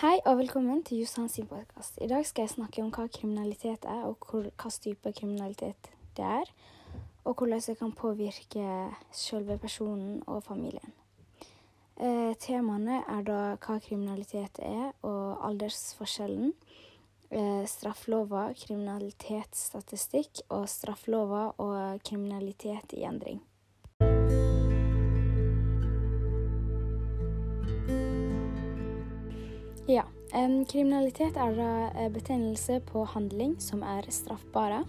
Hei og velkommen til Jostein sin podkast. I dag skal jeg snakke om hva kriminalitet er, og hvilken type kriminalitet det er. Og hvordan det kan påvirke selve personen og familien. Eh, temaene er da hva kriminalitet er, og aldersforskjellen. Eh, straffelova, kriminalitetsstatistikk og straffelova og kriminalitet i endring. Ja. Kriminalitet er da eh, betegnelse på handling som er straffbare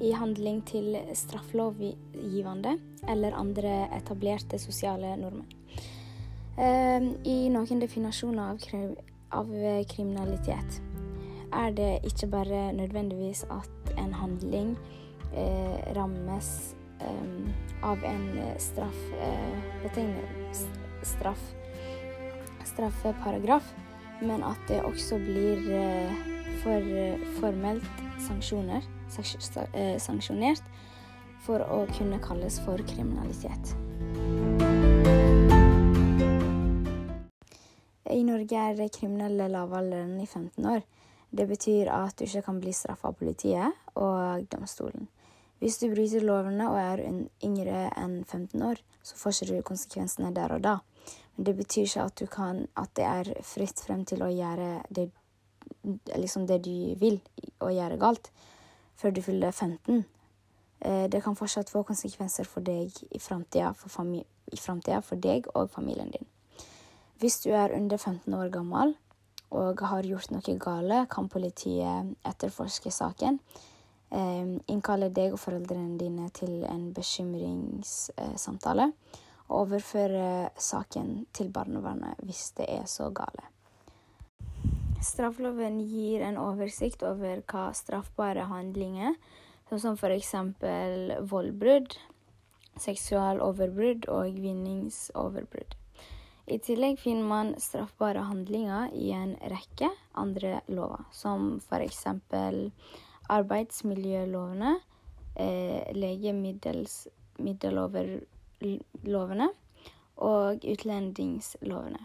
i handling til strafflovgivende eller andre etablerte sosiale normer. I noen definasjoner av, av, kriminalitet er det ikke bare nødvendigvis at en handling eh, rammes av en straff, eh, straff straffeparagraf men at det også blir eh, for formelt eh, sanksjonert for å kunne kalles for kriminalitet. I Norge er det kriminelle lavalderen i 15 år. Det betyr at du ikke kan bli straffa av politiet og domstolen. Hvis du bryter lovene og er yngre enn 15 år, så får ikke du konsekvensene der og da. Det betyr ikke at, kan, at det er fritt frem til å gjøre det, liksom det du vil og gjøre galt, før du fyller 15. Eh, det kan fortsatt få konsekvenser for deg i framtida, for, for, deg og familien din. Hvis du er under 15 år gammel og har gjort noe gale, kan politiet etterforske saken. Eh, innkalle deg og foreldrene dine til en bekymringssamtale overføre saken til barnevernet hvis det er så gale. Straffeloven gir en oversikt over hva straffbare handlinger, sånn som f.eks. voldbrudd, seksualoverbrudd og vinningsoverbrudd. I tillegg finner man straffbare handlinger i en rekke andre lover, som f.eks. arbeidsmiljølovene, eh, legemiddelover lovene og utlendingslovene.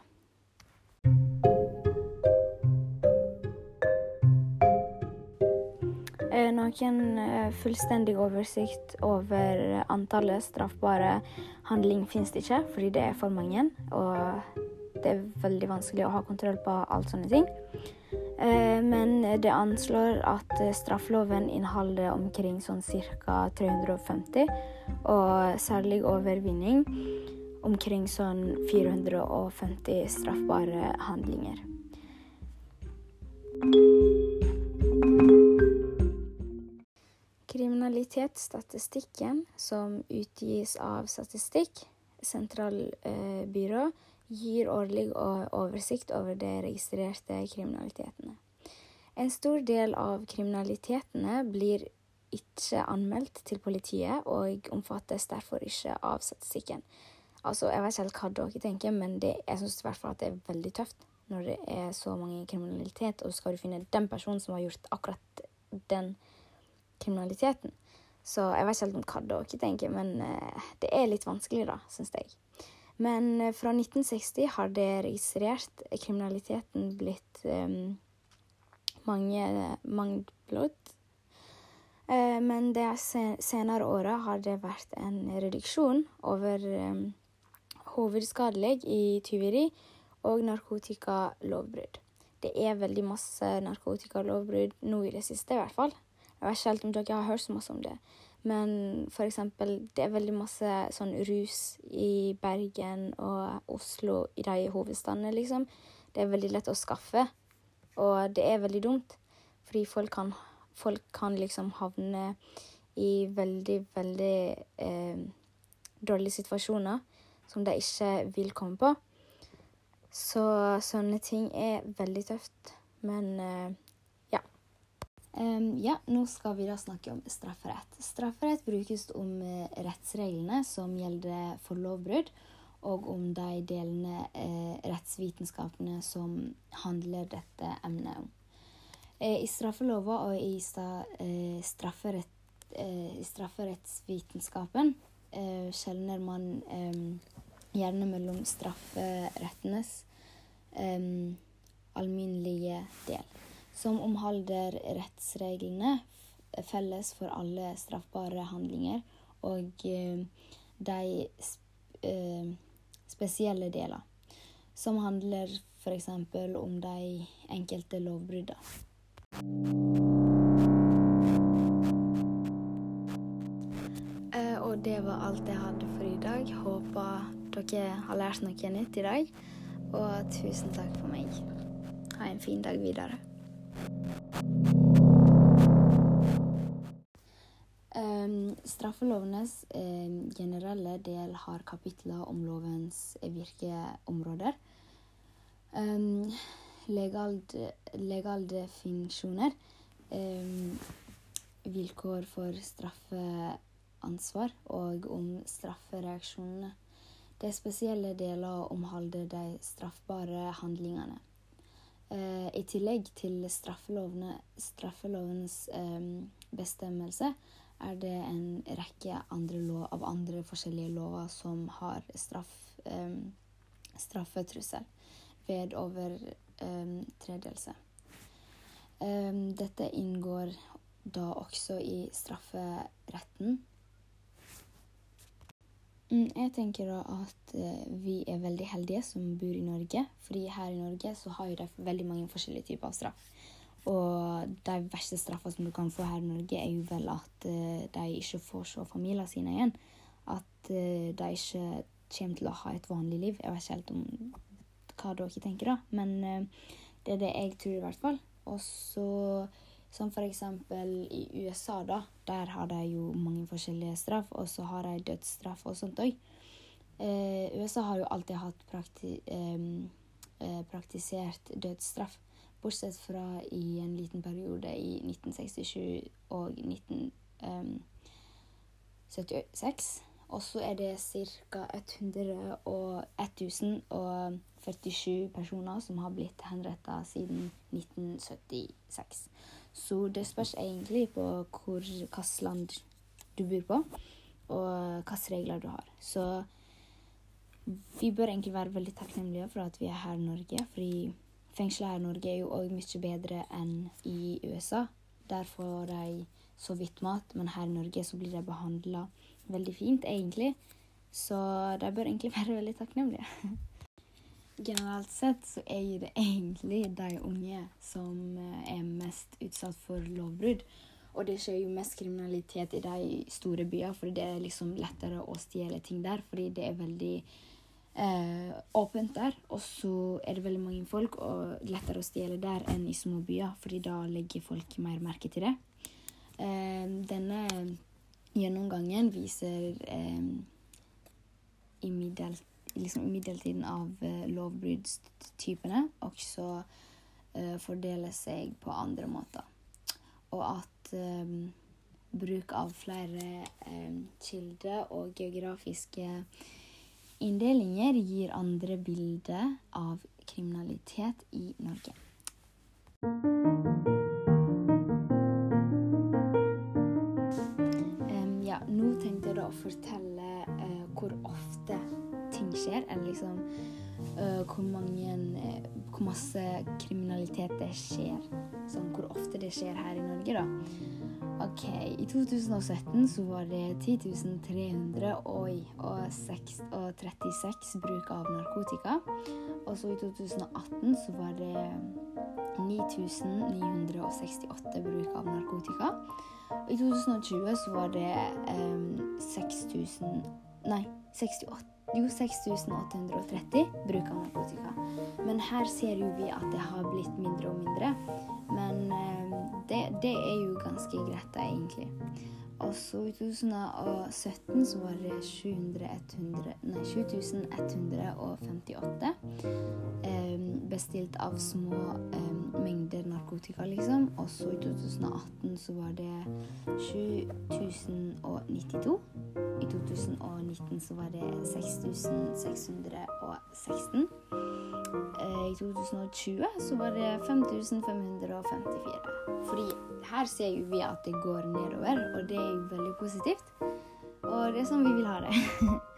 Eh, noen eh, fullstendig oversikt over antallet straffbare handling finnes det ikke, fordi det er for mange. Og det er veldig vanskelig å ha kontroll på alt sånne ting. Eh, men det anslår at straffeloven inneholder omkring sånn ca. 350, og særlig overvinning omkring sånn 450 straffbare handlinger. Kriminalitetsstatistikken, som utgis av Statistikk, sentralbyrå, eh, gir årlig oversikt over de registrerte kriminalitetene. En stor del av kriminalitetene blir ikke anmeldt til politiet og omfattes derfor ikke av statistikken. Altså, Jeg vet ikke helt hva dere tenker, men det, jeg syns i hvert fall at det er veldig tøft når det er så mange kriminalitet, og så skal du finne den personen som har gjort akkurat den kriminaliteten. Så jeg vet ikke helt hva dere tenker, men uh, det er litt vanskelig, da, syns jeg. Men eh, fra 1960 har det registrert kriminaliteten blitt um, mange mangblod. Uh, men de senere åra har det vært en reduksjon over um, hovedskadelig i tyveri og narkotikalovbrudd. Det er veldig masse narkotikalovbrudd nå i det siste, i hvert fall. Jeg vet ikke helt om dere har hørt så masse om det. Men for eksempel, det er veldig masse sånn rus i Bergen og Oslo, i de hovedstadene, liksom. Det er veldig lett å skaffe, og det er veldig dumt. Fordi folk kan, folk kan liksom havne i veldig, veldig eh, dårlige situasjoner som de ikke vil komme på. Så sånne ting er veldig tøft. Men eh, ja, nå skal vi da snakke om strafferett. Strafferett brukes om uh, rettsreglene som gjelder for lovbrudd, og om de delene eh, rettsvitenskapene som handler dette emnet om. Uh, I straffelova og i, sta, strafferett, i strafferettsvitenskapen skjelner man gjerne mellom strafferettenes alminnelige del, som omhandler rettsreglene felles for alle straffbare handlinger og eh, de eh, spesielle deler, som handler f.eks. om de enkelte lovbruddene. Og det var alt jeg hadde for i dag. Håper dere har lært noe nytt i dag. Og tusen takk for meg. Ha en fin dag videre. Straffelovenes um, generelle del har kapitler om lovens virkeområder. Um, legaldefinisjoner. Um, vilkår for straffeansvar og om straffereaksjonene. De spesielle deler omhandler de straffbare handlingene. Uh, I tillegg til straffelovens um, bestemmelse er det en rekke andre lov, av andre forskjellige lover som har straff, um, straffetrussel ved overtredelse. Um, dette inngår da også i strafferetten Mm, jeg tenker at eh, vi er veldig heldige som bor i Norge. fordi her i Norge så har vi veldig mange forskjellige typer av straff. Og de verste straffene som du kan få her i Norge, er jo vel at uh, de ikke får se familiene sine igjen. At uh, de ikke kommer til å ha et vanlig liv. Jeg vet ikke helt om hva dere tenker, da. Men uh, det er det jeg tror, i hvert fall. Og så som f.eks. i USA, da. Der har de jo mange forskjellige straff, og så har de dødsstraff og sånt òg. Eh, USA har jo alltid hatt prakti eh, praktisert dødsstraff. Bortsett fra i en liten periode i 1967 og 1976. Og så er det ca. 1047 personer som har blitt henrettet siden 1976. Så det spørs egentlig på hvilket land du bor på, og hvilke regler du har. Så vi bør egentlig være veldig takknemlige for at vi er her i Norge. fordi fengselet her i Norge er jo òg mye bedre enn i USA. Der får de så vidt mat, men her i Norge så blir de behandla veldig fint, egentlig. Så de bør egentlig være veldig takknemlige. generelt sett så er det egentlig de unge som eh, er mest utsatt for lovbrudd. Og det skjer jo mest kriminalitet i de store byene, for det er liksom lettere å stjele ting der. Fordi det er veldig eh, åpent der. Og så er det veldig mange folk, og lettere å stjele der enn i små byer, fordi da legger folk mer merke til det. Eh, denne gjennomgangen viser eh, imidlertid liksom middeltiden av eh, lovbruddstypene også eh, fordeler seg på andre måter. Og at um, bruk av flere um, kilder og geografiske inndelinger gir andre bilder av kriminalitet i Norge. Um, ja, nå tenkte jeg da å fortelle uh, hvor ofte ting skjer, eller liksom uh, hvor mange uh, Hvor masse kriminalitet det skjer. Sånn hvor ofte det skjer her i Norge, da. OK, i 2017 så var det 10 300 og, og, 6, og 36 bruk av narkotika. Og så i 2018 så var det 9968 bruk av narkotika. Og i 2020 så var det um, 6000 Nei, 68 jo, 6830 bruk av narkotika. Men her ser jo vi at det har blitt mindre og mindre. Men eh, det, det er jo ganske greit, egentlig. Og så i 2017 så var det 700, 100, nei, 7158 eh, bestilt av små eh, mengder narkotika, liksom. Og så i 2018 så var det 7092. I 2019 så var det 6616. Eh, I 2020 så var det 5554. Fordi her ser vi at det går nedover, og det er veldig positivt. Og det er sånn vi vil ha det.